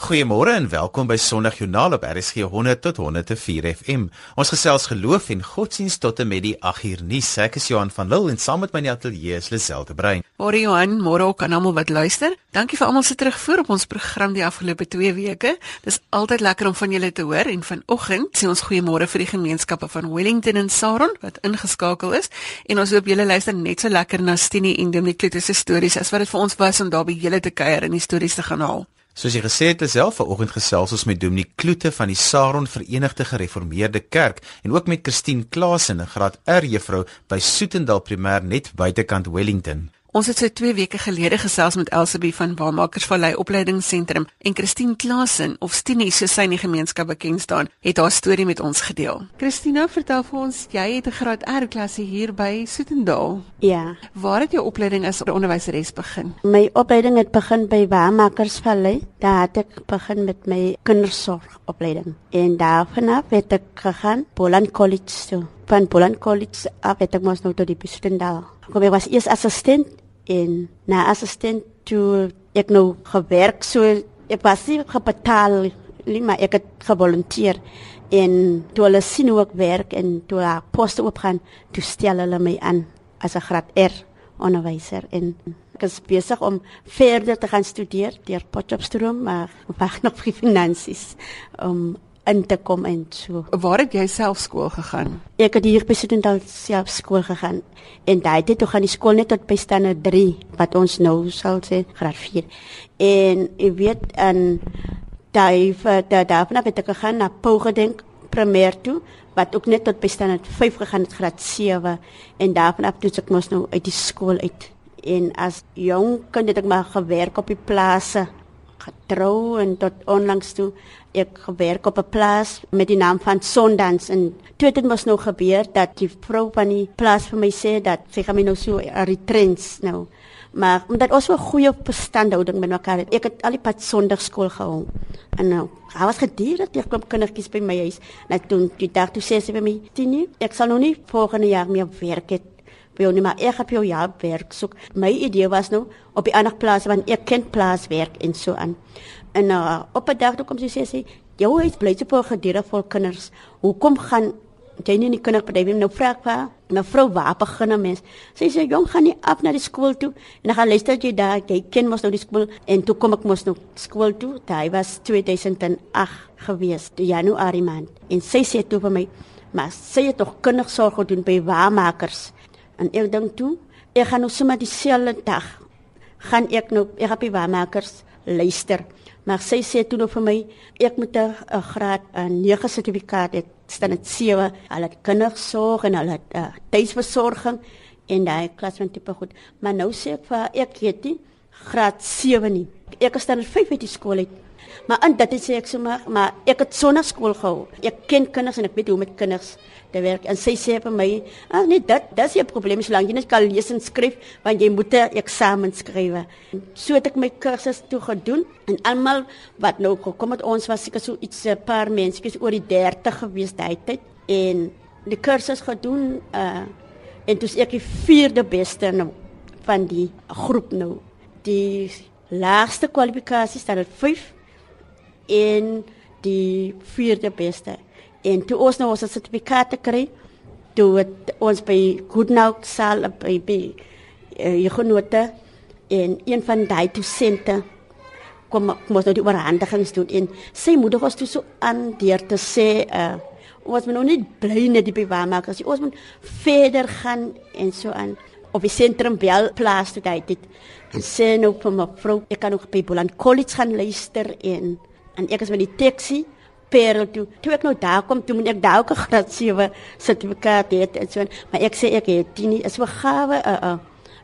Goeiemôre en welkom by Sondagjoernaal op RSG 100 tot 104 FM. Ons gesels geloof en godsdienst tot en met die 8 uur nuus. Ek is Johan van Lille en saam met my in die ateljee is Liselde Brein. Môre Johan, môre ook aan almal wat luister. Dankie vir almal se terugvoer op ons program die afgelope 2 weke. Dis altyd lekker om van julle te hoor en vanoggend sê ons goeiemôre vir die gemeenskappe van Wellington en Saron wat ingeskakel is en ons hoop julle luister net so lekker na Stinie en Dominic Klutte se stories as wat dit vir ons was om daar by julle te kuier en die stories te gaan haal. Soos jy gesê het, self vanoggend gesels ons met Dominee Kloete van die Saron Verenigde Gereformeerde Kerk en ook met Christine Klasen, 'n graad R juffrou by Soetendal Primêr net buitekant Wellington. Ons het so 2 weke gelede gesels met Elsabie van Waarmakersvallei Opleidingsentrum en Christine Klasen of Stinie soos sy in die gemeenskap bekend staan, het haar storie met ons gedeel. Christina, vertel vir ons, jy het 'n graad R klasie hier by Soetendal. Ja. Waar het jou opleiding as onderwyseres begin? My opleiding het begin by Waarmakersvallei. Daar het ek begin met my kindersorgopleiding. En daarna het ek gegaan Boland College toe. Van Boland College af het ek mos nou tot die Soetendal. Kom ek was eers assistent en na assistent toe ek nou gewerk so ek was nie gebetaal nie maar ek het gevolunteer en toe hulle sien hoe ek werk en toe ek poste opgaan toe stel hulle my aan as 'n graad R onderwyser. En ek is besig om verder te gaan studeer deur Potchefstroom maar wag nog vir finansies om in te kom en so. Waar het jy self skool gegaan? Ek het hier by Studentdal self skool gegaan en daai tyd toe gaan die skool net tot by standaard 3 wat ons nou sal sê graad 4. En ek weet en daai daar daarvan het ek gegaan na Pogedenk primêr toe wat ook net tot by standaard 5 gegaan het graad 7 en daarvan af toe ek mos nou uit die skool uit. En as jong kind het ek maar gewerk op die plase getrou en tot onlangs toe ek gewerk op 'n plaas met die naam van Sondans en toe dit mos nou gebeur dat die vrou van die plaas vir my sê dat sy gaan my nou so retrens nou maar omdat ons so 'n goeie verstandhouding met mekaar het ek het al die pad sonndagskool gehou en nou Hy was geduldig, ek kom kindertjies by my huis. Net toe die dag toe sê sy vir my, "Tini, ek sal nou nie volgende jaar meer werk het jou nie, maar ek het jou ja werk soek." My idee was nou op die ander plaas want ek ken plaaswerk en so aan. En uh, op 'n dag toe kom sy sê sy, "Jou huis bly so vol gedurende vol kinders. Hoekom gaan jy nie in die kinderbedryf nie?" Nou vra ek vir mevrou, "Waar begin 'n mens?" Sy sê, "Jong, gaan nie af na die skool toe en dan gaan luister jy daar, jy ken mos nou die skool en toe kom ek mos nou skool toe. Dit was 2008 gewees, die Januarie maand. En sy sê toe vir my, "Maar sy het tog kindersorg gedoen by waarmakers." En ek dink toe, ek gaan nou sommer dieselfde dag gaan ek nou ek op die waarmakers luister. Maar sy sê toe nou vir my ek moet 'n graad 'n 9 sertifikaat hê, staan dit 7. Hulle het kindersorg en hulle het uh, tuisversorging en daai klas van tipe goed. Maar nou sê ek vir ek weet nie graad 7 nie. Ek is dan 5 uit die skool uit. Maar en dit sê ek sommer, maar ek het sonnaskool gehou. Ek ken kinders en ek weet hoe met kinders te werk. En sy sê vir my, "Ag nee, dit dis 'n probleem solank jy net kan lees en skryf, want jy moet 'n eksamen skryf." So het ek my kursus toe gedoen en almal wat nou gekom het, ons was seker so iets 'n paar mense, is oor die 30 gewees daai tyd en die kursus gedoen uh en dis ek die vierde beste nou van die groep nou. Die laagste kwalifikasie staan dit 5 en die vierde beste. En toe ons nou ons sertifikaat kry, toe het ons by Goodnout sal by by uh, genote en een van daai dosente kom ons nou die oorhandigings doen. En sy moeder was toe so aan deur te sê uh, ons moet nou nie bly net die bewaarmakers ons moet verder gaan en so aan. Op die sentrum bel plaas toe dit. Sê nou vir my vrou ek kan nog by Boland College gaan luister en en ek is met die taxi Parel toe. Toe ek nou daar kom, toe moet ek daar ook 'n graad 7 sertifikaat hê en so. Maar ek sê ek het nie is so gawe 'n uh, 'n uh,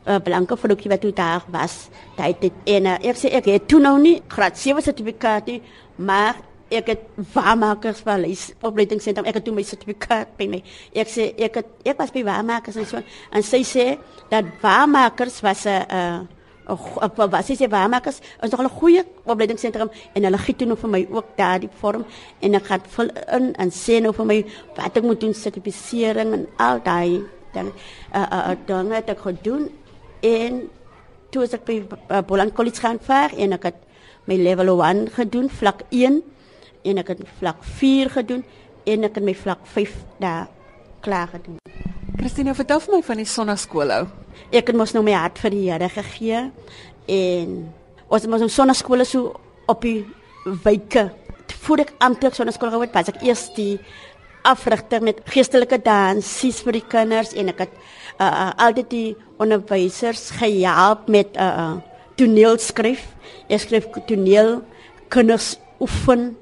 uh, blanke vroutjie wat toe daar was. Daai dit en uh, ek sê ek het toe nou nie graad 7 sertifikaat nie, maar ek het waarmakers van lees opleidingsentrum. Ek het toe my sertifikaat by my. Ek sê ek het ek was by waarmakers en so. En sy sê dat waarmakers was 'n uh, op wat is jy waarmakers is nog 'n goeie opleidingsentrum? En hulle gee toe nou vir my ook daardie vorm en ek gaan vul in en sê nou vir my wat ek moet doen sertifisering en al daai dan uh, uh, dan het ek gedoen en toe ek by uh, Boland College gaan vaar en ek het my level 1 gedoen, vlak 1 en ek het vlak 4 gedoen en ek het my vlak 5 daar klaar gedoen. Christina, vertel vir my van die sonnaskool ou. Ek het mos nou my hart vir die Here gegee en ons het mos nou sonnaskole so op die wyke. Voor ek amptelik sonnaskool gehad het, was ek eers die afrigter met geestelike dansies vir die kinders en ek het uh, uh, altyd die onderwysers gehelp met 'n uh, uh, toneelskryf. Ek skryf toneel kinders oefen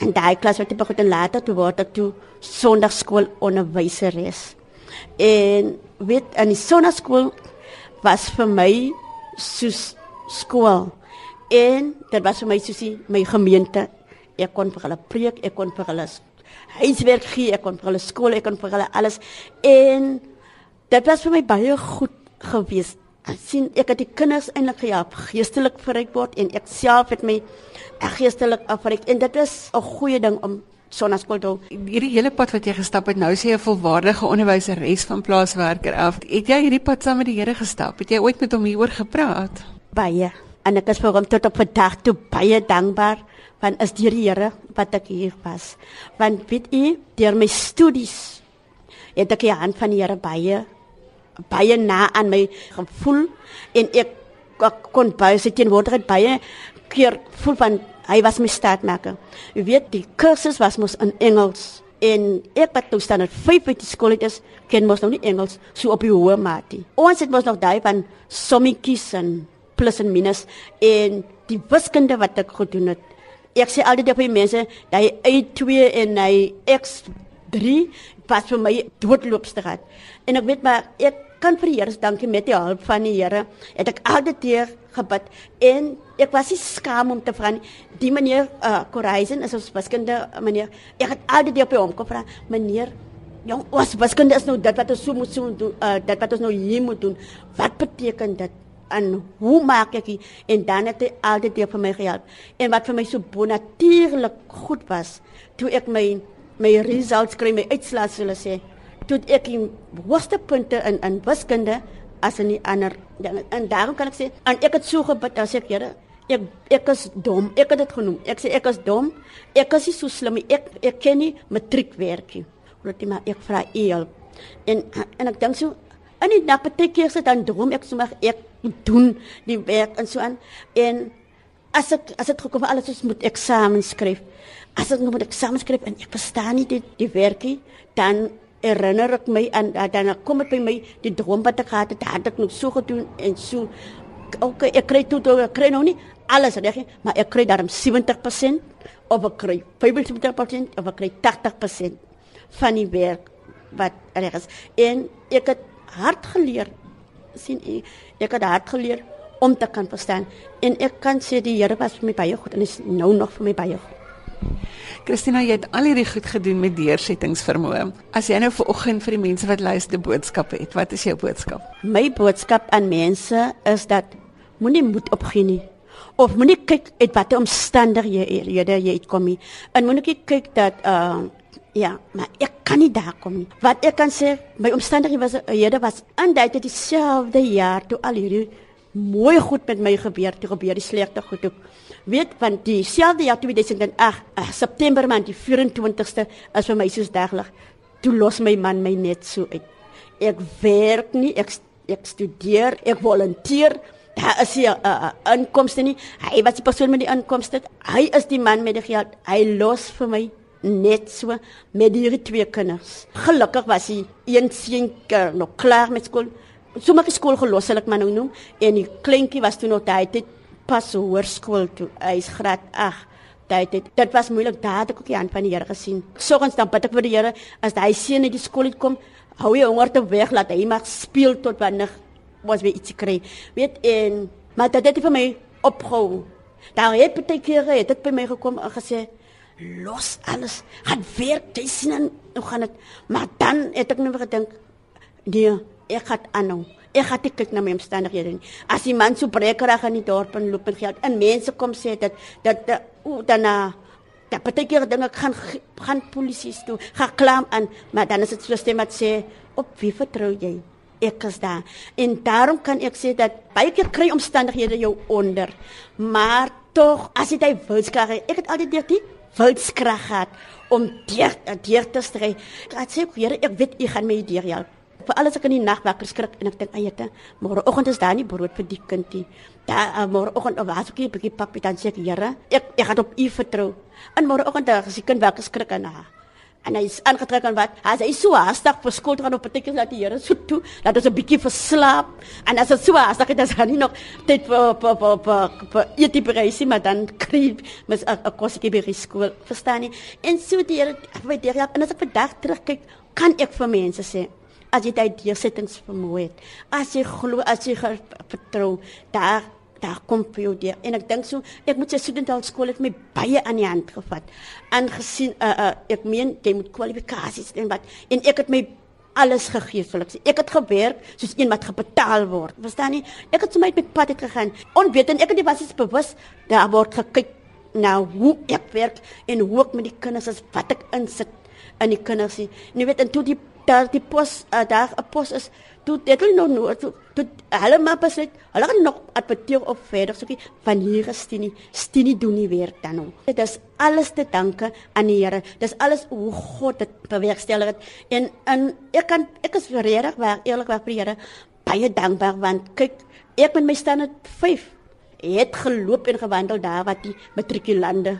en daai klas wat ek begin later toe word ek toe sonnaskool onderwyseres. En weet in die sonnaskool was vir my soos skool. En dit was vir my soos die, my gemeente. Ek kon vir hulle preek, ek kon vir hulle huiswerk gee, ek kon vir hulle skool, ek kon vir hulle alles. En dit was vir my baie goed gewees. Sien ek het die kinders eintlik gehelp geestelik verryk word en ek self het my geestelik afryk en dit is 'n goeie ding om sonnaskool toe. Hierdie hele pad wat jy gestap het, nou sê jy 'n volwaardige onderwyseres van plaaswerker af. Het jy hierdie pad saam met die Here gestap? Het jy ooit met hom hieroor gepraat? Baie. En ek is vir hom tot op vandag toe baie dankbaar want is die Here wat ek hier was. Want weet u, deur my studies het ek die hand van die Here baie baie na aan my gevoel en ek kon baie se teenwoordigheid baie keer voel van hy was my staatmaker. Jy weet die kursus was mos in Engels en ek wat toe staan op 5 by die skool het is ken mos nog nie Engels so op die hoë mate. Ons het mos nog daai van sommetjies en plus en minus en die wiskunde wat ek gedoen het. Ek sê altyd die mense, daai A2 en hy X3 was vir my doodloopste gehad. En ek weet maar ek kan vir die Here dankie met die hulp van die Here. Het ek altyd teer gebid en ek was nie skaam om te vra nie. Die meneer uh Koraisen is ons wiskunde meneer. Ek het altyd op hom gevra, meneer Jong, ons wiskunde is nou dit wat ons so moet so doen, uh, dit wat ons nou hier moet doen. Wat beteken dit? En hoe maak ek dit? En dan het hy altyd weer vir my gehelp. En wat vir my so bonatuurlik goed was, toe ek my my results kry, my uitslae sou sê, toe ek die hoogste punte in in wiskunde as in die ander dinge. En daarom kan ek sê, en ek het so gebid as ek Here, ek ek is dom. Ek het dit genoem. Ek sê ek is dom. Ek is nie so slim nie. Ek ek ken nie matriekwerkie. Omdat jy maar ek vra u hulp. En en ek dink so in die nag baie keer sit dan dom ek sommer ek doen die werk en so aan en as ek as dit gekom alles ons moet eksamen skryf. As ek moet eksamen skryf en ek verstaan nie die die werkie dan herinner ek my aan dan kom dit by my die droom wat ek gehad het, het ek nog so gedoen en so okay, ek kry toe toe ek kry nou nie alles reg nie, maar ek kry daarom 70% of ek kry 75% of ek kry 80% van die werk wat reg is. En ek het hard geleer sien ek, ek het hard geleer om te kan verstaan en ek kan sê die Here was vir my baie goed en is nou nog vir my baie goed. Christina, jy het al hierdie goed gedoen met deursettingsvermoë. As jy nou vir oggend vir die mense wat luister boodskappe het, wat is jou boodskap? My boodskap aan mense is dat moenie moed opgee nie. Of moenie kyk uit watter omstandighede jy uitkom nie. En moenie kyk dat uh ja, maar ek kan nie daar kom nie. Wat ek kan sê, my omstandighede was hierde was aanduidelik dieselfde jaar toe al hierdie mooi goed met my gebeur, toe gebeur die slegte goed ook weet van dieselfde jaar 2008 uh, September maand die 24ste is vir my soos daglig toe los my man my net so uit. Ek werk nie ek ek studeer ek volunteer daar is nie 'n uh, uh, inkomste nie. Hy was die persoon met die inkomste hy is die man met die geld hy los vir my net so met die twee kinders. Gelukkig was hy een seun nog klaar met skool. Sommige skool gelos sal ek maar nou noem en die kleintjie was toe nog daai tyd pas hoërskool toe. Hy's graad 8. Dit dit dit was moeilik daar het ek ook die hand van die Here gesien. Soggens dan bid ek vir die Here as hy seun uit die skool kom, hou hy honger te weg laat hy mag speel tot wanneer was weer iets kry. Weet en maar dit het vir my opgehou. Daar het baie kere het dit by my gekom en gesê los alles. Gaan werk, jy sien en hoe gaan dit? Maar dan het ek net gedink nee, ek gaan aanhou. Ek gaan kyk na my omstandighede nie. As die man so brekerig in die dorp en loop met geld en mense kom sê dit dat o dan na dat beteken dinge gaan gaan polisie toe. Gaan klam aan, maar dan is dit so stem wat sê op wie vertrou jy? Ek is daar. En daarom kan ek sê dat baie keer kry omstandighede jou onder. Maar tog as jy hy wilskrag het. Ek het altyd deur die wilskrag gehad om deur deur te stry. Ek sê Here, ek weet u gaan my deur help. Vir alles ek in die nag wakker skrik en ek dink ayete, môreoggend is daar nie brood vir die kindie. Daar uh, môreoggend of as ek 'n bietjie papie dan sê ek Here, ek ek gaan op u vertrou. En môreoggend as die kind wakker skrik en haar. En hy is aangetrek aan wat? Hy so haastig vir skool gaan op beteken dat die Here so toe dat ons 'n bietjie verslaap. En as dit so haastig is dan nie nog tyd vir vir vir vir vir eetie bereisie maar dan kry mes 'n kosie by skool. Verstaan nie? En so die Here weet jy en as ek vandag terugkyk kan ek vir mense sê as jy daai deursettings vermoë het as jy glo as jy vertrou daar daar kom vir jou deur. En ek dink so, ek moet sy studental skool het my baie aan die hand gevat. Aangesien uh, uh ek meen jy moet kwalifikasies en wat en ek het my alles gegee vir sê. Ek het gewerk soos een wat gebetaal word. Verstaan jy? Ek het sommer met pad het gegaan. Onwetend ek het nie was is bewus daar word gekyk na hoe ek werk en hoe ek met die kinders is wat ek insit in die kinders. En jy weet en toe die daar die pos uh, daar 'n pos is toe dit hulle nog nou toe toe hulle maar besluit hulle gaan nog adverteer op verder soekie van hier is Stini Stini doen nie weer dan nou. Dit is alles te danke aan die Here. Dis alles hoe God dit bewerkstellig het. En en ek kan ek is regtig waar eerlikwaar vir die Here baie dankbaar want kyk ek met my standaard 5 het geloop en gewandel daar wat die matrikulande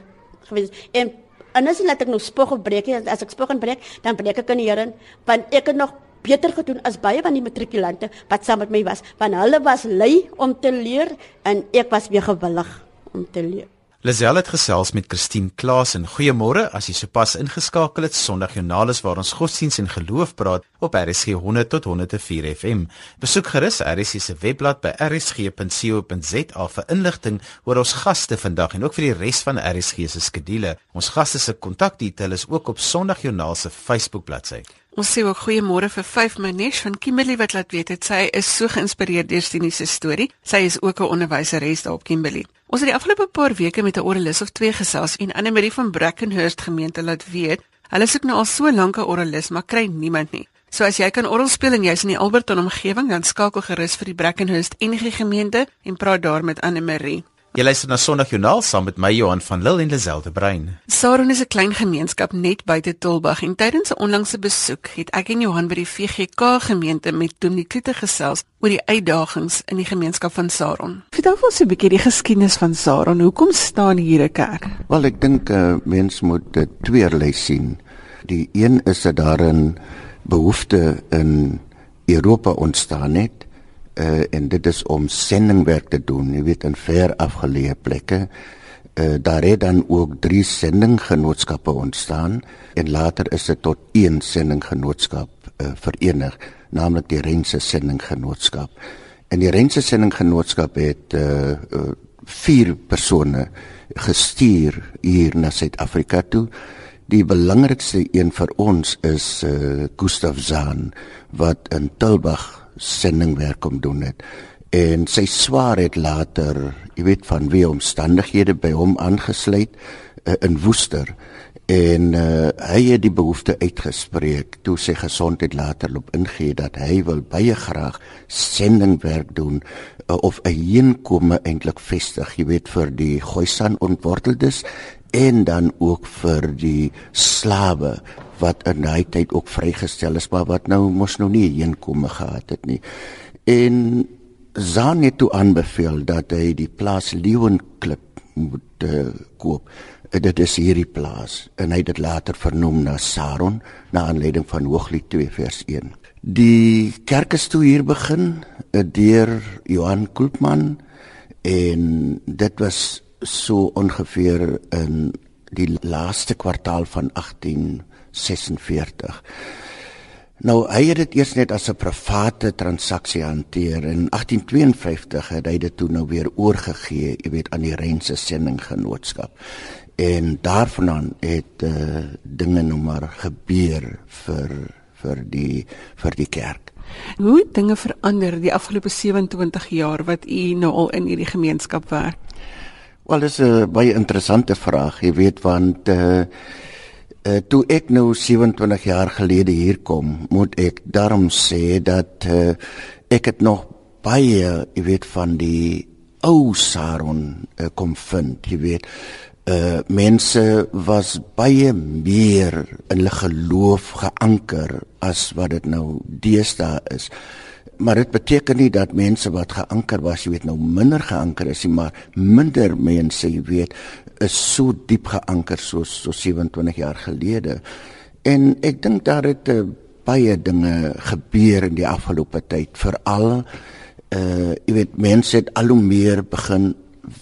gewees en en as laat ek nou spog of breek as ek spog en breek dan breek ek in die Here want ek het nog beter gedoen as baie van die matrikulante wat saam met my was, want hulle was lui om te leer en ek was weer gewillig om te leer. Lazel het gesels met Christine Klaas en goeiemôre as jy sopas ingeskakel het Sondag Joernalis waar ons godsdiens en geloof praat op RSG 100 tot 104 FM. Besoek gerus RSG se webblad by rsg.co.za vir inligting oor ons gaste vandag en ook vir die res van RSG se skedules. Ons gaste se kontakdetail is ook op Sondag Joernaal se Facebook bladsy. Ons sê ook goeiemôre vir 5 Manesh van Kimberley wat laat weet het sy is so geïnspireerd deur Stini se storie. Sy is ook 'n onderwyseres daar op Kimberley. Ons het die afgelope paar weke met 'n oralis of twee gesels en Anne Marie van Brackenhurst gemeente laat weet, hulle soek nou al so lank 'n oralis, maar kry niemand nie. So as jy kan orgel speel en jy's in die Alberton omgewing, dan skakel gerus vir die Brackenhurst NG gemeente en praat daar met Anne Marie. Jy luister na Sondag Joernaal saam met my Johan van Lille en Lazelle Brein. Saron is 'n klein gemeenskap net buite Tulbagh en tydens 'n onlangse besoek het ek en Johan by die VGK gemeente met Dominee Kloete gesels oor die uitdagings in die gemeenskap van Saron. Vertel ons 'n bietjie die geskiedenis van Saron. Hoekom staan hier 'n kerk? Wel, ek dink 'n uh, eh, mens moet dit tweerlei sien. Die een is dat daar 'n behoefte in Europa ontstaan het uh, en dit is om sendingwerk te doen, jy weet in ver afgeleë plekke. Uh, daar het dan ook drie sendinggenootskappe ontstaan en later is dit tot een sendinggenootskap uh, verenig, naamlik die Rense Sendinggenootskap. En die Rense Sendinggenootskap het uh, uh, vier persone gestuur hier na Suid-Afrika toe. Die belangrikste een vir ons is uh, Gustav Zahn wat in Tulbagh sendingwerk kom doen het. En sy swaar het later jy weet van wie omstandighede by hom aangesluit uh, in Woester. En uh, hy het die behoefte uitgespreek toe sy gesondheid later loop ingee dat hy wil baie graag sendingwerk doen uh, of 'n heenkome eintlik vestig jy weet vir die Khoisan ontworteldes en dan ook vir die slawe wat in daai tyd ook vrygestel is maar wat nou mos nou nie heenkome gehad het nie. En Zan het toe aanbeveel dat hy die plaas Leeuwenklip moet uh, koop. Uh, dit is hierdie plaas en hy het dit later vernoem na Saron na aanleiding van Hooglied 2 vers 1. Die kerk is toe hier begin uh, deur Johan Kulpman en dit was so ongeveer in die laaste kwartaal van 18 46. Nou hy het dit eers net as 'n private transaksie hanteer en in 1852 het hy dit toe nou weer oorgegee, jy weet aan die Rense sendinggenootskap. En daarvandaan het uh, dinge nou maar gebeur vir vir die vir die kerk. Hoe het dinge verander die afgelope 27 jaar wat u nou al in hierdie gemeenskap werk? Wel, dis 'n baie interessante vraag, jy weet want uh Uh, toe ek nou 27 jaar gelede hier kom, moet ek daarom sê dat uh, ek het nog baie, jy weet van die ou Saron uh, kom vind, jy weet. Uh mense was baie meer in hulle geloof geanker as wat dit nou deesdae is. Maar dit beteken nie dat mense wat geanker was, jy weet nou minder geanker is nie, maar minder mense, jy weet, is so diep geanker soos so 27 jaar gelede. En ek dink daar het uh, baie dinge gebeur in die afgelope tyd, veral uh jy weet mense het al hoe meer begin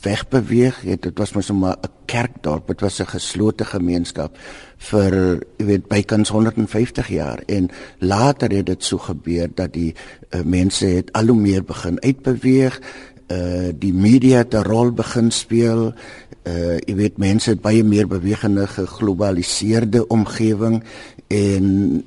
wegbeweeg. Het, dit was mos maar 'n kerkdorp, dit was 'n geslote gemeenskap vir jy weet bykans 150 jaar en later het dit so gebeur dat die uh, mense het al hoe meer begin uitbeweeg. Uh die media het 'n rol begin speel. Uh jy weet mense het baie meer bewegende geglobaliseerde omgewing en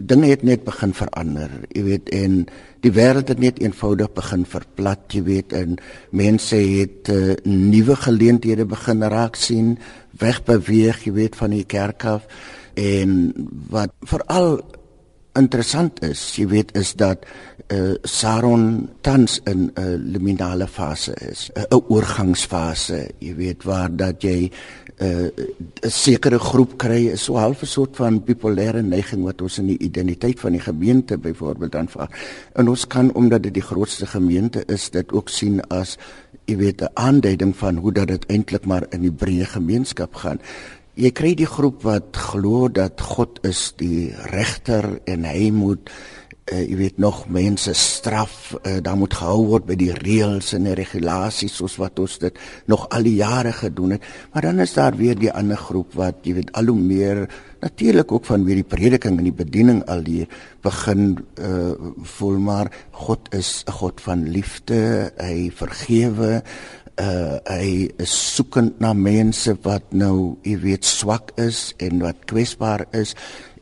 dinge het net begin verander. Jy weet en die wêreld het net eenvoudig begin verplat, jy weet, en mense het uh, nuwe geleenthede begin raak sien, wegbeweeg, jy weet, van die kerk af en wat veral interessant is, jy weet, is dat uh, Saron tans in 'n uh, liminale fase is, 'n uh, oorgangsfase, jy weet, waar dat jy uh, 'n sekere groep kry is so half 'n soort van bipolêre neiging wat ons in die identiteit van die gemeente byvoorbeeld aanvaar. En ons kan omdat dit die grootste gemeente is, dit ook sien as jy weet 'n aanduiding van hoe dat dit eintlik maar in die breë gemeenskap gaan. Jy kry die groep wat glo dat God is die regter en hy moet uh, jy weet nog mense straf uh, daar moet gehou word by die reëls en die regulasies soos wat ons dit nog al die jare gedoen het. Maar dan is daar weer die ander groep wat jy weet al hoe meer natuurlik ook van weer die prediking en die bediening al hier begin uh, voel maar God is 'n God van liefde hy vergewe uh hy is soekend na mense wat nou jy weet swak is en wat kwesbaar is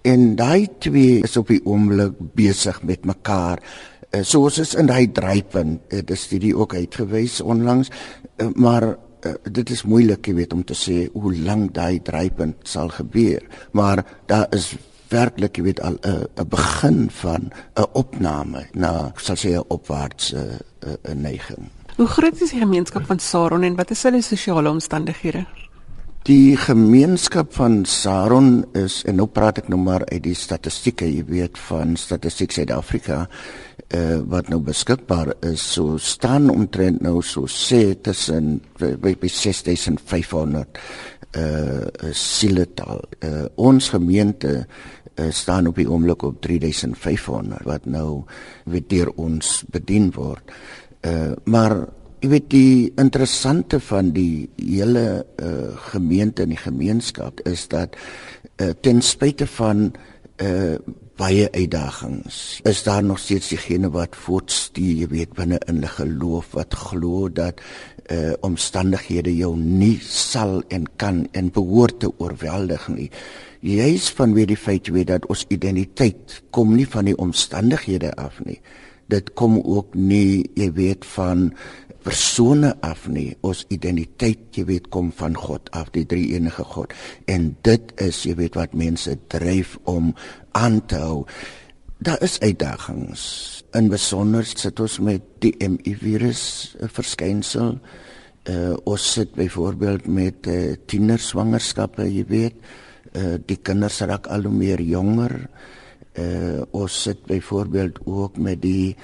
en daai twee is op die oomblik besig met mekaar. Uh, soos is in daai drypunt, uh, dit studie ook uitgewys onlangs, uh, maar uh, dit is moeilik, jy weet, om te sê hoe lank daai drypunt sal gebeur, maar daar is werklik jy weet al uh, 'n begin van 'n opname na sal sê 'n opwaartse uh, uh, neiging. Hoe groot is die gemeenskap van Saron en wat is hulle sosiale omstandighede? Die gemeenskap van Saron is en nou praat ek nou maar uit die statistieke, jy weet van Statistiek Suid-Afrika, uh, wat nou beskikbaar is, so staan omtrent nou so sê tussen by, by 6500 uh siele taal. Uh, ons gemeente uh, staan op die oomblik op 3500 wat nou weet deur ons bedien word. Uh maar Jy weet die interessante van die hele uh, gemeente en die gemeenskap is dat uh, ten spyte van uh, baie uitdagings is daar nog steeds diegene wat voortstuur, jy weet binne in hulle geloof wat glo dat uh, omstandighede jou nie sal en kan en behoort te oorweldig nie. Juist vanweë die feit jy weet dat ons identiteit kom nie van die omstandighede af nie. Dit kom ook nie jy weet van persone af nie. Ons identiteit, jy weet, kom van God af, die drie enige God. En dit is, jy weet, wat mense dryf om aan te hou. Daar is uitdagings. In besonder sit ons met die MI virus eh, verskynsel. Uh ons sit byvoorbeeld met uh, tienerswangerskappe, jy weet. Uh die kinders raak al hoe meer jonger. Uh ons sit byvoorbeeld ook met die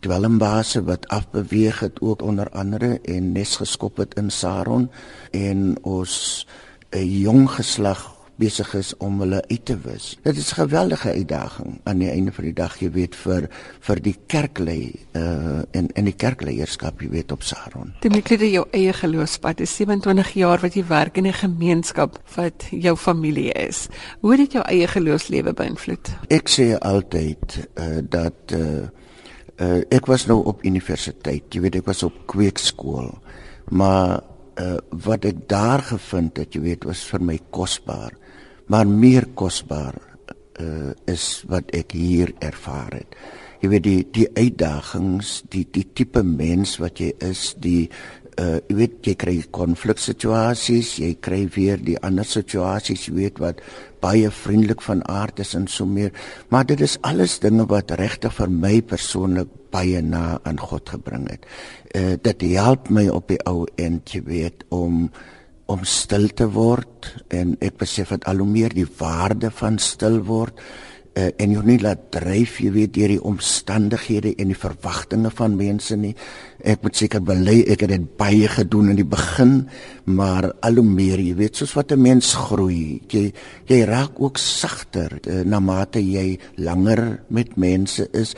dwelmbase wat afbeweeg het ook onder andere en nes geskop het in Saron. En ons 'n eh, jong geslag besig is om hulle uit te wis. Dit is 'n geweldige uitdaging aan die einde van die dag, jy weet vir vir die kerklei uh en en die kerkleierskap, jy weet op Saron. Dit moet net jou eie geloofspad. Is 27 jaar wat jy werk in 'n gemeenskap wat jou familie is. Hoe het dit jou eie geloofslewe beïnvloed? Ek sê altyd uh dat uh uh, ek was nou op universiteit, jy weet ek was op kweekskool. Maar uh, wat ek daar gevind het, jy weet, was vir my kosbaar. Maar meer kosbaar uh, is wat ek hier ervaar het. Jy weet die die uitdagings, die die tipe mens wat jy is, die uh jy weet jy kry konfliksituasies, jy kry weer die ander situasies, jy weet wat baie vriendelik van aard is en so meer. Maar dit is alles dinge wat regtig vir my persoonlik baie na aan God gebring het. Uh dit help my op die ou end, jy weet, om om stil te word en ek besef dat al hoe meer die waarde van stil word uh, en jy nie laat dryf jy weet deur die omstandighede en die verwagtinge van mense nie. Ek moet seker bely ek het dit baie gedoen in die begin, maar al hoe meer jy weet soos wat 'n mens groei, jy jy raak ook sagter uh, na mate jy langer met mense is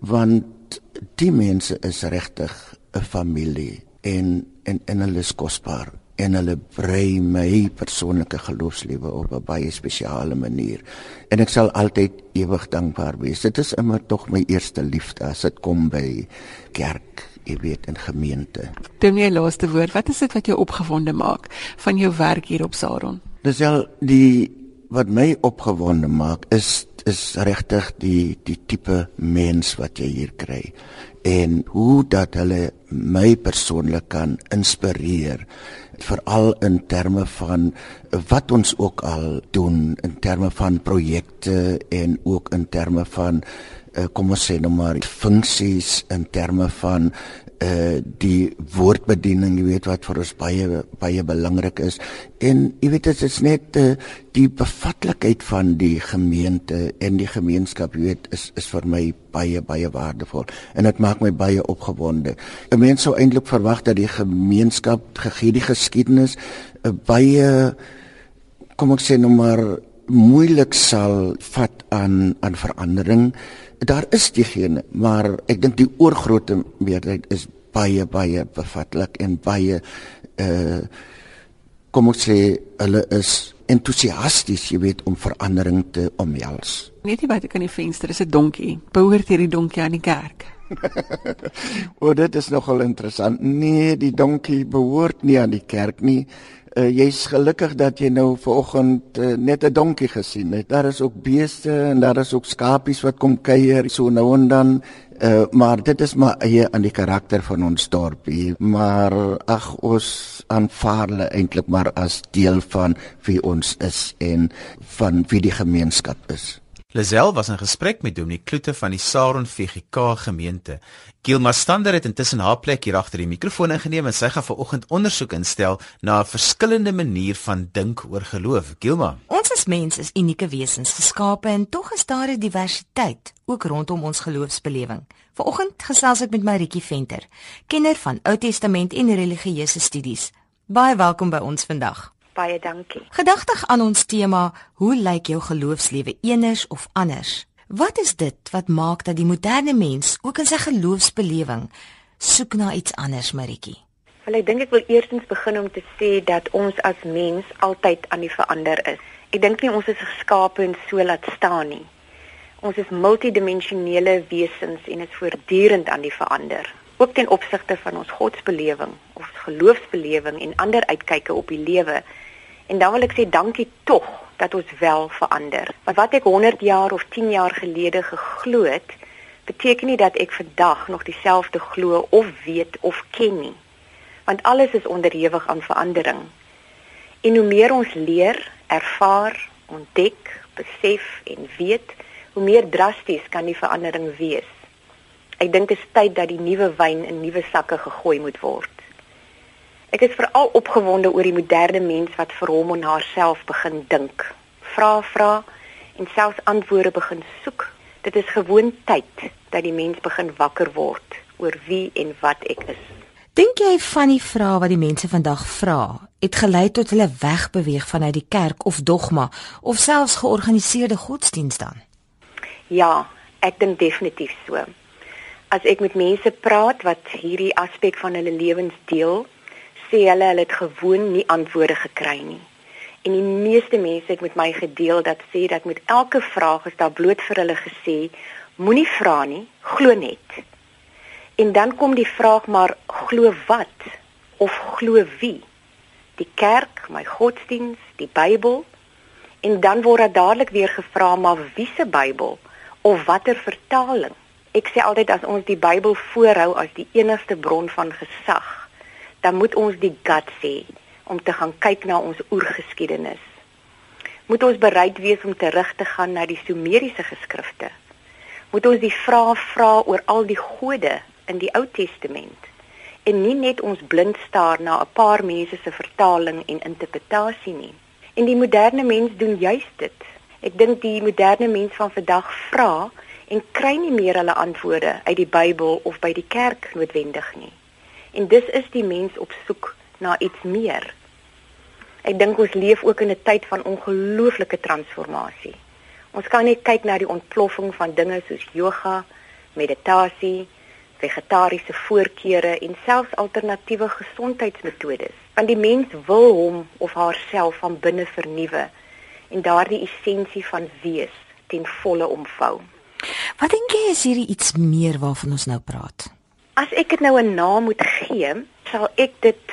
want die mense is regtig 'n familie en en en hulle is kosbaar en hulle brei my persoonlike geloofslewe op 'n baie spesiale manier. En ek sal altyd ewig dankbaar wees. Dit is immer tog my eerste liefde as dit kom by kerk, jy weet, in gemeente. Doen jy laaste woord, wat is dit wat jou opgewonde maak van jou werk hier op Saron? Dis al die wat my opgewonde maak is is regtig die die tipe mens wat jy hier kry en hoe dat hulle my persoonlik kan inspireer veral in terme van wat ons ook al doen in terme van projekte en ook in terme van kom ons sê nou maar funksies in terme van uh die woordbediening jy weet wat vir ons baie baie belangrik is. En jy weet dit is net uh, die bevatlikheid van die gemeente en die gemeenskap jy weet is is vir my baie baie waardevol. En dit maak my baie opgewonde. 'n mens sou eintlik verwag dat die gemeenskap gegee die geskiedenis uh, baie kom ek sê nou maar moeilik sal vat aan aan verandering daar is diegene, maar ek dink die oorgrootste meerderheid is baie baie bevatlik en baie uh kom ons sê hulle is entoesiasties, jy weet, om verandering te omhels. Net hier buite kan die venster is 'n donkie. Behoort hierdie donkie aan die kerk? o, dit is nogal interessant. Nee, die donkie behoort nie aan die kerk nie uh, jy's gelukkig dat jy nou vanoggend uh, net 'n donkie gesien het. Daar is ook beeste en daar is ook skapies wat kom kuier so nou en dan. Uh, maar dit is maar eie aan die karakter van ons dorp hier. Maar ag ons aanvaar hulle eintlik maar as deel van wie ons is en van wie die gemeenskap is. Lazel was in gesprek met Dominee Kloete van die Saron VGK gemeente. Gilma Stander het intussen haar plek hier agter die mikrofoon ingeneem en sy gaan vanoggend ondersoek instel na 'n verskillende manier van dink oor geloof. Gilma. Ons as mens is unieke wesens geskape en tog is daar 'n diversiteit ook rondom ons geloofsbelewing. Vanoggend gesels ek met Maritjie Venter, kenner van Ou Testament en religieuse studies. Baie welkom by ons vandag. Baie dankie. Gedagtig aan ons tema, hoe lyk jou geloofslewe eners of anders? Wat is dit wat maak dat die moderne mens ook in sy geloofsbelewing soek na iets anders, Maritjie? Wel ek dink ek wil eerstens begin om te sê dat ons as mens altyd aan die verander is. Ek dink nie ons is geskape en so laat staan nie. Ons is multidimensionele wesens en is voortdurend aan die verander. Ook ten opsigte van ons godsbelewing, ons geloofsbelewing en ander uitkyke op die lewe En dan wil ek sê dankie tog dat ons wel verander. Want wat ek 100 jaar of 10 jaar gelede geglo het, beteken nie dat ek vandag nog dieselfde glo of weet of ken nie. Want alles is onderhewig aan verandering. En hoe meer ons leer, ervaar, ontdek, besef en weet, hoe meer drasties kan die verandering wees. Ek dink dit is tyd dat die nuwe wyn in nuwe sakke gegooi moet word. Ek is veral opgewonde oor die moderne mens wat vir hom en haarself begin dink. Vra, vra en selfs antwoorde begin soek. Dit is gewoon tyd dat die mens begin wakker word oor wie en wat ek is. Dink jy van die vrae wat die mense vandag vra, het gelei tot hulle wegbeweeg vanuit die kerk of dogma of selfs georganiseerde godsdienst dan? Ja, ek dink definitief so. As ek met mense praat wat hierdie aspek van hulle lewens deel, sê hulle hulle het gewoon nie antwoorde gekry nie. En die meeste mense het met my gedeel dat sê dat met elke vraag is daar bloot vir hulle gesê moenie vra nie, glo net. En dan kom die vraag maar glo wat of glo wie? Die kerk, my godsdiens, die Bybel. En dan word daar dadelik weer gevra maar wie se Bybel of watter vertaling? Ek sê altyd as ons die Bybel voorhou as die enigste bron van gesag, dan moet ons die guts hê om te gaan kyk na ons oergeskiedenis. Moet ons bereid wees om terug te gaan na die Sumeriese geskrifte. Moet ons die vrae vra oor al die gode in die Ou Testament en nie net ons blind staar na 'n paar mense se vertaling en interpretasie nie. En die moderne mens doen juist dit. Ek dink die moderne mens van vandag vra en kry nie meer hulle antwoorde uit die Bybel of by die kerk noodwendig nie. En dis is die mens op soek na iets meer. Ek dink ons leef ook in 'n tyd van ongelooflike transformasie. Ons kan net kyk na die ontploffing van dinge soos yoga, meditasie, vegetariese voorkeure en selfs alternatiewe gesondheidsmetodes. Want die mens wil hom of haarself van binne vernuwe en daardie essensie van wees ten volle omvou. Wat dink jy is hierdie iets meer waarvan ons nou praat? As ek dit nou 'n naam moet gee, sal ek dit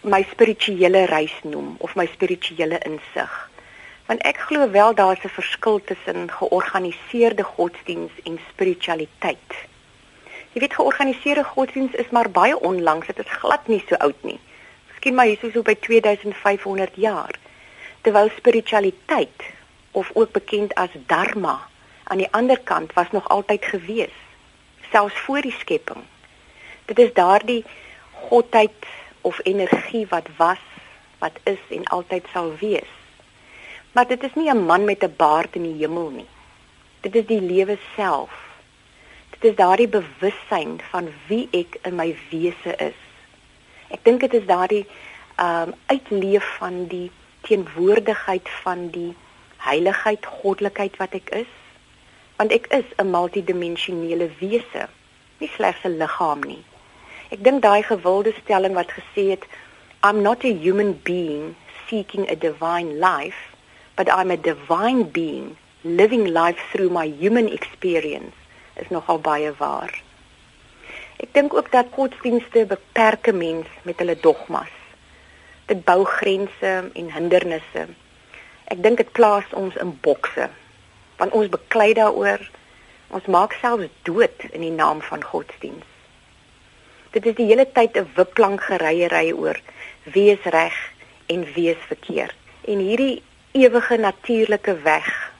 my spirituele reis noem of my spirituele insig. Want ek glo wel daar's 'n verskil tussen georganiseerde godsdiens en spiritualiteit. Jy weet georganiseerde godsdiens is maar baie onlangs, dit is glad nie so oud nie. Miskien maar hieso so by 2500 jaar. Terwyl spiritualiteit of ook bekend as dharma aan die ander kant was nog altyd gewees, selfs voor die skepping. Dit is daardie godheid of energie wat was, wat is en altyd sal wees. Maar dit is nie 'n man met 'n baard in die hemel nie. Dit is die lewe self dit is daardie bewussyn van wie ek in my wese is. Ek dink dit is daardie ehm um, uitleef van die teenwoordigheid van die heiligheid, goddelikheid wat ek is. Want ek is 'n multidimensionele wese, nie slegs 'n liggaam nie. Ek dink daai gewilde stelling wat gesê het I'm not a human being seeking a divine life, but I'm a divine being living life through my human experience is nogal baie waar. Ek dink ook dat godsdienste beperke mens met hulle dogmas. Dit bou grense en hindernisse. Ek dink dit plaas ons in bokse. Want ons beklei daaroor. Ons maak selfs dood in die naam van godsdiens. Dit is die hele tyd 'n wipplank gereiery oor wie is reg en wie is verkeerd. En hierdie ewige natuurlike weg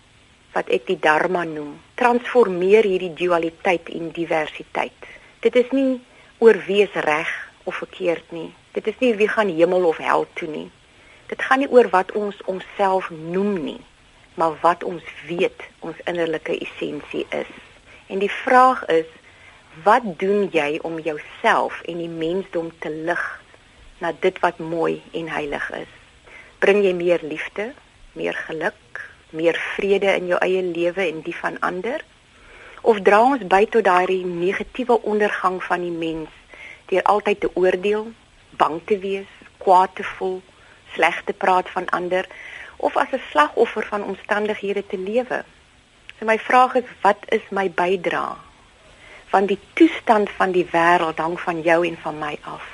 wat ek die dharma noem, transformeer hierdie dualiteit en diversiteit. Dit is nie oor wie is reg of verkeerd nie. Dit is nie wie gaan hemel of hel toe nie. Dit gaan nie oor wat ons onsself noem nie, maar wat ons weet ons innerlike essensie is. En die vraag is, wat doen jy om jouself en die mensdom te lig na dit wat mooi en heilig is? Bring jy meer liefde, meer geluk, meer vrede in jou eie lewe en die van ander? Of dra ons by tot daai negatiewe ondergang van die mens deur altyd te oordeel, bang te wees, kwaad te voel, sleg te praat van ander of as 'n slagoffer van omstandighede te lewe? So my vraag is, wat is my bydrae? Van die toestand van die wêreld hang van jou en van my af.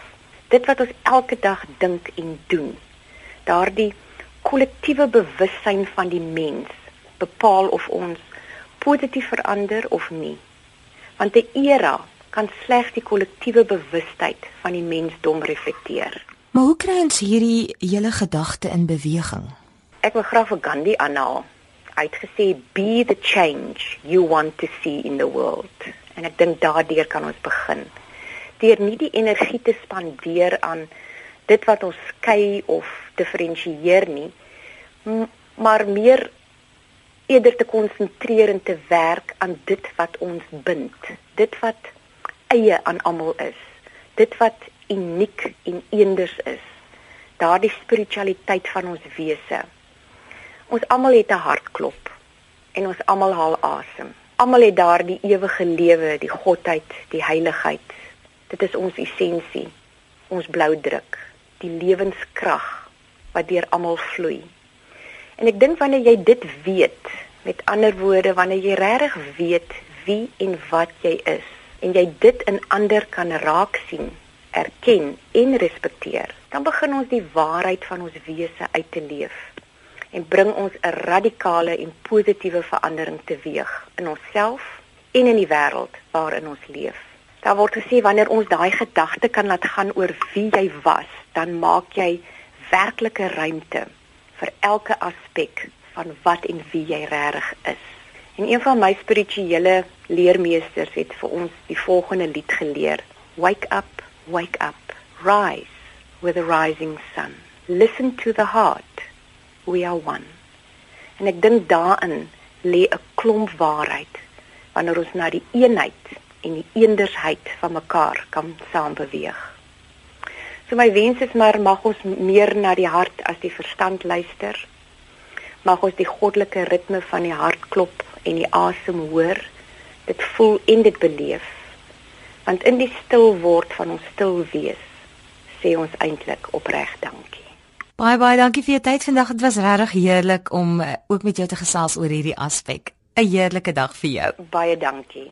Dit wat ons elke dag dink en doen. Daardie kollektiewe bewussyn van die mens bepaal of ons positief verander of nie. Want 'n era kan slegs die kollektiewe bewustheid van die mensdom reflekteer. Maar hoe kry ons hierdie hele gedagte in beweging? Ek wil graag vir Gandhi aanhaal. Hy het gesê be the change you want to see in the world. En ek dink daardeur kan ons begin. Deur nie die energie te spandeer aan dit wat ons skei of diferensieer nie, maar meer eerder te konsentreer en te werk aan dit wat ons bind, dit wat eie aan almal is, dit wat uniek en eenders is, daardie spiritualiteit van ons wese. Ons almal het 'n hartklop en ons almal haal asem. Almal het daardie ewige lewe, die godheid, die heiligheid. Dit is ons essensie, ons blou druk die lewenskrag wat deur almal vloei. En ek dink wanneer jy dit weet, met ander woorde wanneer jy regtig weet wie en wat jy is en jy dit in ander kan raak sien, erken en respekteer, dan begin ons die waarheid van ons wese uit te leef en bring ons 'n radikale en positiewe verandering teweeg in onsself en in die wêreld waarin ons leef. Daar word gesê wanneer ons daai gedagte kan laat gaan oor wie jy was, dan maak jy werklike ruimte vir elke aspek van wat en wie jy regtig is. En een van my spirituele leermeesters het vir ons die volgende lied geleer: Wake up, wake up, rise with the rising sun. Listen to the heart. We are one. En ek dink daarin lê 'n klomp waarheid wanneer ons na die eenheid en die eendersheid van mekaar kan saam beweeg. So my wens is maar mag ons meer na die hart as die verstand luister. Mag ons die goddelike ritme van die hart klop en die asem hoor. Dit voel en dit beleef. Want in die stil word van ons stil wees, sê ons eintlik opreg dankie. Baie baie dankie vir jou tyd vandag. Dit was regtig heerlik om uh, ook met jou te gesels oor hierdie aspek. 'n Heerlike dag vir jou. Baie dankie.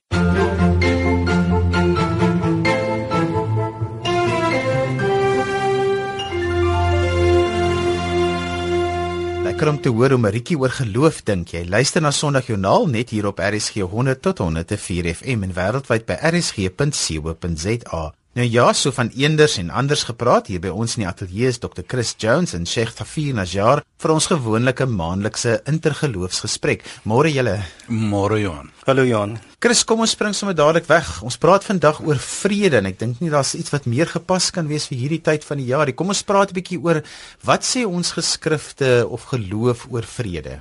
Lekker om te hoor hoe Maritjie oor geloof dink. Jy luister na Sondagjoernaal net hier op RSG 100 tot 104 FM en wêreldwyd by rsg.co.za. Nou ja, so van eenders en anders gepraat hier by ons in die ateljee is Dr. Chris Jones en Sheikh Thafir Najjar vir ons gewone maandelikse intergeloofsgesprek. Môre julle. Môre Johan. Hallo Johan. Chris, kom ons spring sommer dadelik weg. Ons praat vandag oor vrede en ek dink nie daar's iets wat meer gepas kan wees vir hierdie tyd van die jaar nie. Kom ons praat 'n bietjie oor wat sê ons geskrifte of geloof oor vrede.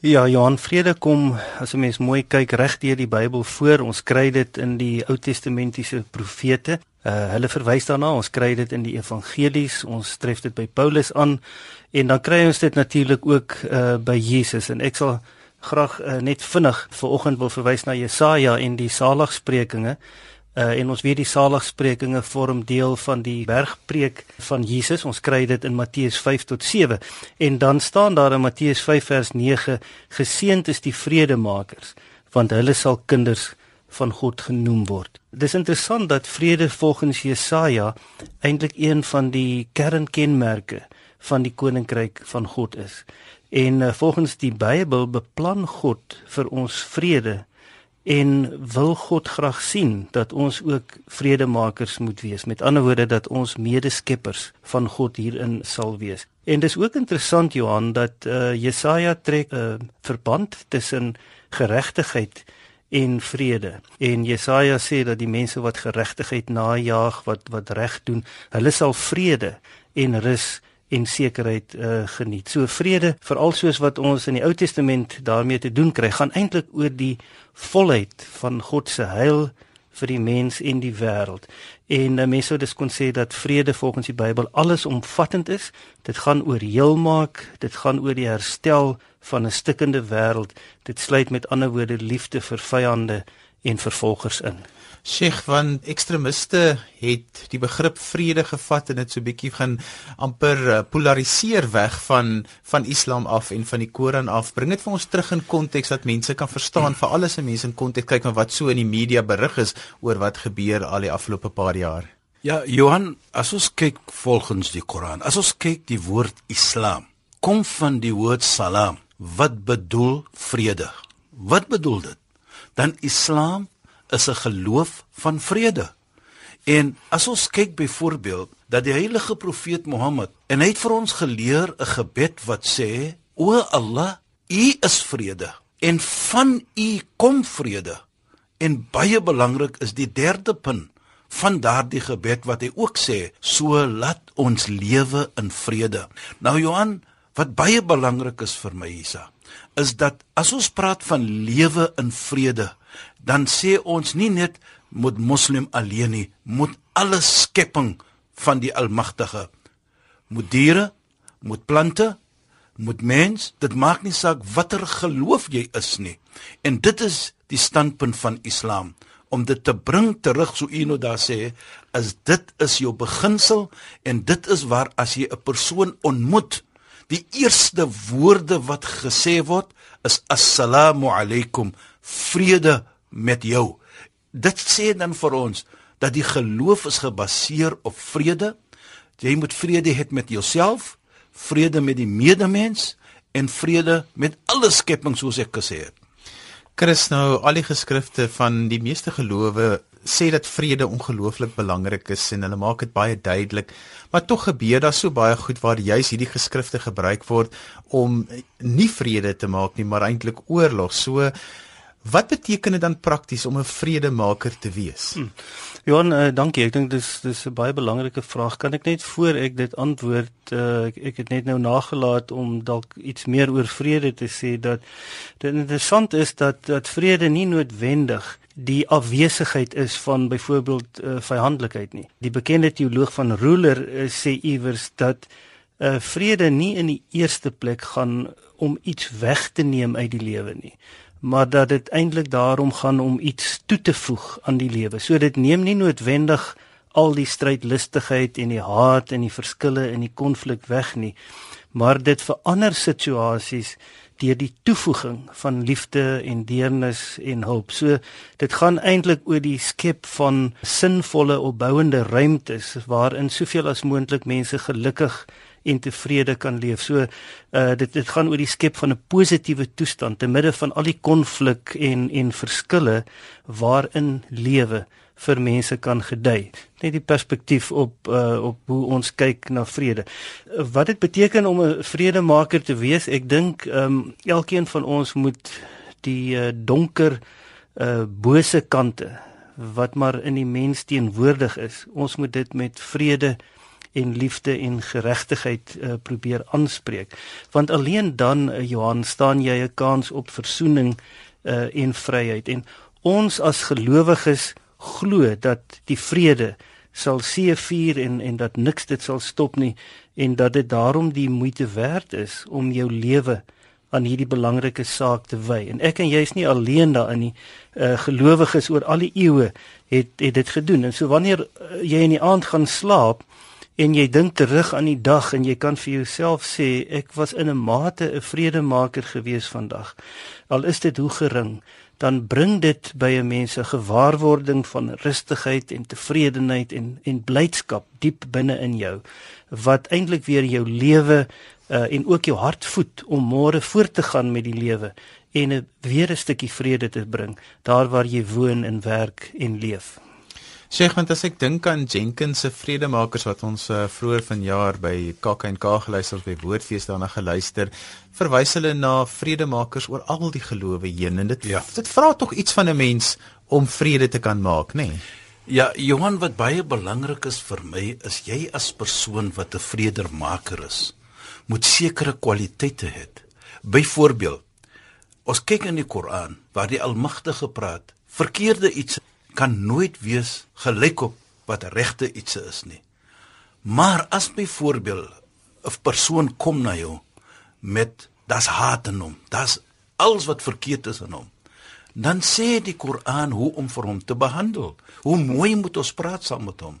Ja, Johan, vrede kom as 'n mens mooi kyk reg deur die Bybel voor. Ons kry dit in die Ou Testamentiese profete. Uh hulle verwys daarna. Ons kry dit in die evangelies. Ons tref dit by Paulus aan en dan kry ons dit natuurlik ook uh by Jesus en ek sal graag uh, net vinnig vir oggend wil verwys na Jesaja en die saligsprekinge. Uh, en ons weet die saligsprekinge vorm deel van die bergpreek van Jesus. Ons kry dit in Matteus 5 tot 7. En dan staan daar in Matteus 5 vers 9: Geseënd is die vredemakers, want hulle sal kinders van God genoem word. Dit is interessant dat vrede volgens Jesaja eintlik een van die kernkenmerke van die koninkryk van God is. En uh, volgens die Bybel beplan God vir ons vrede en wil God graag sien dat ons ook vredemakers moet wees. Met ander woorde dat ons medeskeppers van God hierin sal wees. En dis ook interessant Johan dat uh, Jesaja trek 'n uh, verband tussen geregtigheid en vrede. En Jesaja sê dat die mense wat geregtigheid najag, wat wat reg doen, hulle sal vrede en rus en sekerheid uh, geniet. So vrede, veral soos wat ons in die Ou Testament daarmee te doen kry, gaan eintlik oor die volheid van God se heil vir die mens en die wêreld. En uh, mense sou dus kon sê dat vrede volgens die Bybel allesomvattend is. Dit gaan oor heelmaak, dit gaan oor die herstel van 'n stikkende wêreld. Dit sluit met ander woorde liefde vir vyande en vervolgers in. Sheikh van ekstremiste het die begrip vrede gevat en dit so bietjie gaan amper uh, polariseer weg van van Islam af en van die Koran af. Bring dit vir ons terug in konteks dat mense kan verstaan vir alles se mense in konteks kyk maar wat so in die media berig is oor wat gebeur al die afgelope paar jaar. Ja, Johan, as ons kyk volgens die Koran, as ons kyk die woord Islam kom van die woord salam wat bedoel vrede. Wat bedoel dit? Dan Islam is 'n geloof van vrede. En as ons kyk byvoorbeeld dat die heilige profeet Mohammed en hy het vir ons geleer 'n gebed wat sê: O Allah, U is vrede en van U kom vrede. En baie belangrik is die derde punt van daardie gebed wat hy ook sê: So laat ons lewe in vrede. Nou Johan, wat baie belangrik is vir my Isa, is dat as ons praat van lewe in vrede, dan sê ons nie net moet moslim alleen nie, moet alle skepping van die almagtige moet diere, moet plante, moet mens, dit maak nie saak watter geloof jy is nie. En dit is die standpunt van Islam om dit te bring terug so u nou daar sê, is dit is jou beginsel en dit is waar as jy 'n persoon ontmoet, die eerste woorde wat gesê word is assalamu alaykum, vrede met jou. Dit sê dan vir ons dat die geloof is gebaseer op vrede. Jy moet vrede hê met jouself, vrede met die medemens en vrede met alle skepping soos ek gesê het. Chris nou al die geskrifte van die meeste gelowe sê dat vrede ongelooflik belangrik is en hulle maak dit baie duidelik. Maar tog gebeur daar so baie goed waar juis hierdie geskrifte gebruik word om nie vrede te maak nie, maar eintlik oorlog. So wat beteken dit dan prakties om 'n vredemaker te wees? Hm. Johan, uh, dankie. Ek dink dis dis 'n baie belangrike vraag. Kan ek net voor ek dit antwoord, uh, ek, ek het net nou nagelaat om dalk iets meer oor vrede te sê dat dit interessant is dat dat vrede nie noodwendig die afwesigheid is van byvoorbeeld uh, vyhandelikheid nie. Die bekende teoloog van Ruler uh, sê iewers dat uh, vrede nie in die eerste plek gaan om iets weg te neem uit die lewe nie, maar dat dit eintlik daarom gaan om iets toe te voeg aan die lewe. So dit neem nie noodwendig al die strydlustigheid en die haat en die verskille en die konflik weg nie, maar dit verander situasies deur die toevoeging van liefde en deernis en hulp. So dit gaan eintlik oor die skep van sinvolle opbouende ruimtes waarin soveel as moontlik mense gelukkig en tevrede kan leef. So uh dit dit gaan oor die skep van 'n positiewe toestand te midde van al die konflik en en verskille waarin lewe vir mense kan gedei. Net die perspektief op uh op hoe ons kyk na vrede. Wat dit beteken om 'n vredemaker te wees, ek dink um elkeen van ons moet die uh, donker uh bose kante wat maar in die mens teenwoordig is. Ons moet dit met vrede en liefde en geregtigheid uh, probeer aanspreek. Want alleen dan uh, Johan staan jy 'n kans op verzoening uh, en vryheid en ons as gelowiges glo dat die vrede sal seëvier en en dat niks dit sal stop nie en dat dit daarom die moeite werd is om jou lewe aan hierdie belangrike saak te wy. En ek en jy is nie alleen daarin nie. Uh gelowiges oor al die eeue het het dit gedoen. En so wanneer uh, jy in die aand gaan slaap en jy dink terug aan die dag en jy kan vir jouself sê ek was in 'n mate 'n vredemaker gewees vandag. Al is dit hoe gering dan bring dit by 'n mens 'n gewaarwording van rustigheid en tevredenheid en en blydskap diep binne in jou wat eintlik weer jou lewe uh, en ook jou hart voed om môre voort te gaan met die lewe en 'n weer 'n stukkie vrede te bring daar waar jy woon en werk en leef. Sheikh, want as ek dink aan Jenkins se vredemakers wat ons uh, vroeër vanjaar by KAK&K geluister het by Woordfees daarna geluister, verwys hulle na vredemakers oor al die gelowe heen en dit ja. dit vra tog iets van 'n mens om vrede te kan maak, nê? Nee? Ja, Johan, wat baie belangrik is vir my is jy as persoon wat 'n vredermaker is, moet sekere kwaliteite hê. Byvoorbeeld, ons kyk in die Koran waar die Almagtige praat, verkeerde iets kan nooit wees gelyk op wat regte iets is nie. Maar as byvoorbeeld 'n persoon kom na jou met das haat in hom, das alles wat verkeerd is in hom, dan sê die Koran hoe om vir hom te behandel. Hoe mooi moet ons praat saam met hom.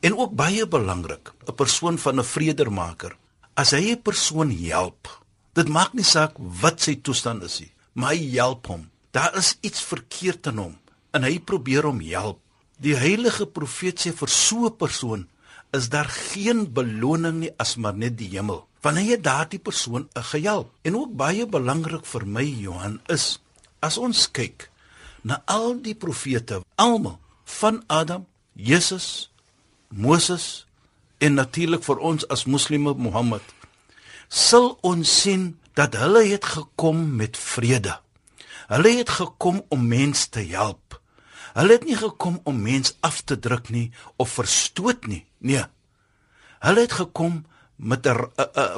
En ook baie belangrik, 'n persoon van 'n vredermaker, as hy 'n persoon help, dit maak nie saak wat sy toestand is nie, maar hy help hom. Daar is iets verkeerd in hom en hy probeer hom help. Die heilige profeet sê vir so 'n persoon is daar geen beloning nie as maar net die hemel. Wanneer jy daardie persoon gehelp. En ook baie belangrik vir my Johan is as ons kyk na al die profete, almal van Adam, Jesus, Moses en natuurlik vir ons as moslime Mohammed, sal ons sien dat hulle het gekom met vrede. Hulle het gekom om mense te help. Hulle het nie gekom om mens af te druk nie of verstoot nie. Nee. Hulle het gekom met 'n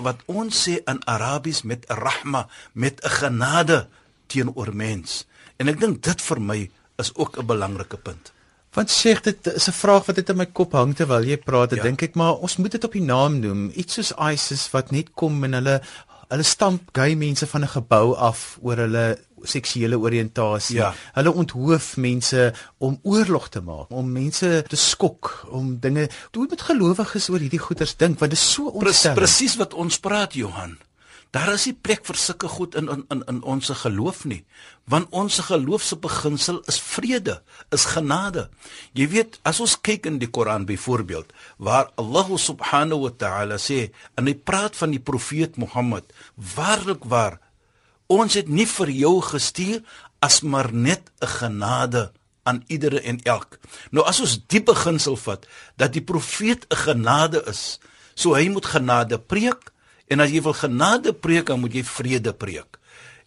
wat ons sê in Arabies met rahma, met 'n genade teenoor mens. En ek dink dit vir my is ook 'n belangrike punt. Want sê dit is 'n vraag wat dit in my kop hang terwyl jy praat. Ja. Dink ek maar ons moet dit op die naam noem. Iets soos ISIS wat net kom en hulle hulle stamp gay mense van 'n gebou af oor hulle seksuele oriëntasie. Ja. Hulle onthoof mense om oorlog te maak, om mense te skok, om dinge Hoe moet gelowiges oor hierdie goeters dink want dit is so ontstellend. Presies wat ons praat Johan. Daar is nie plek vir sulke goed in in in, in ons geloof nie. Want ons geloofse beginsel is vrede, is genade. Jy weet, as ons kyk in die Koran byvoorbeeld, waar Allah subhanahu wa ta'ala sê en hy praat van die profeet Mohammed, waarlik waar Ons het nie vir jou gestuur as maar net 'n genade aan iedere en elk. Nou as ons die beginsel vat dat die profeet 'n genade is, so hy moet genade preek en as jy wil genade preek, dan moet jy vrede preek.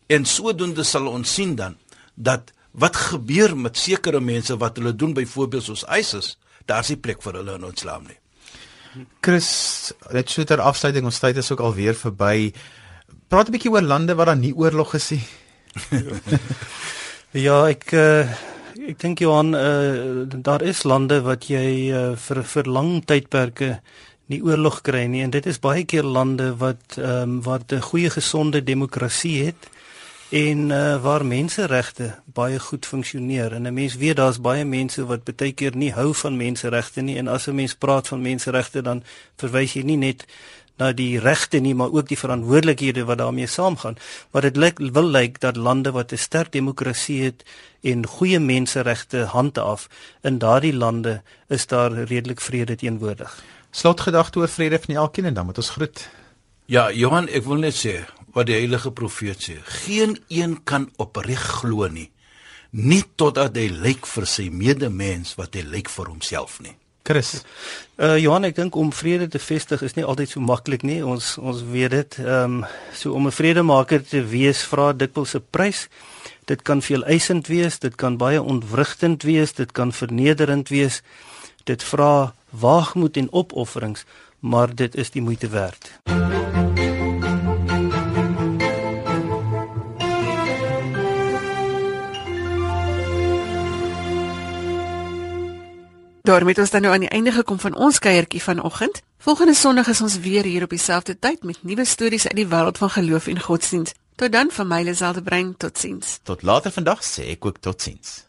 En sodoende sal ons sien dan dat wat gebeur met sekere mense wat hulle doen byvoorbeeld soos ISIS, daar's nie plek vir hulle in ons land nie. Chris, net so ter afsluiting, ons tyd is ook alweer verby. Praat 'n bietjie oor lande waar daar nie oorlog is nie. ja, ek uh, ek dink Johan, uh, daar is lande wat jy uh, vir vir lang tydperke nie oorlog kry nie. En dit is baie keer lande wat ehm um, wat 'n goeie gesonde demokrasie het en uh, waar menseregte baie goed funksioneer. En 'n mens weet daar's baie mense wat baie keer nie hou van menseregte nie. En as 'n mens praat van menseregte dan verwys jy nie net na die regte nie maar ook die verantwoordelikhede wat daarmee saamgaan. Maar dit lyk wil lyk dat lande wat 'n sterk demokrasie het en goeie menseregte handhaaf in daardie lande is daar redelik vrede teenwoordig slotgedagte oor vrede van elkeen en dan moet ons groet ja Johan ek wil net sê wat die heilige profeet sê geen een kan opreg glo nie nie totdat hy lyk vir sy medemens wat hy lyk vir homself nie Chris. Uh Johan, ek dink om vrede te vestig is nie altyd so maklik nie. Ons ons weet dit. Ehm um, so om 'n vredemaker te wees vra dikwels 'n prys. Dit kan veel eisend wees, dit kan baie ontwrigtend wees, dit kan vernederend wees. Dit vra waagmoed en opofferings, maar dit is die moeite werd. Daarmee het ons dan nou aan die einde gekom van ons kuiertjie vanoggend. Volgende Sondag is ons weer hier op dieselfde tyd met nuwe stories uit die wêreld van geloof en godsdienst. Tot dan van my Liselde Brein, totsiens. Tot later vandag sê ek ook totsiens.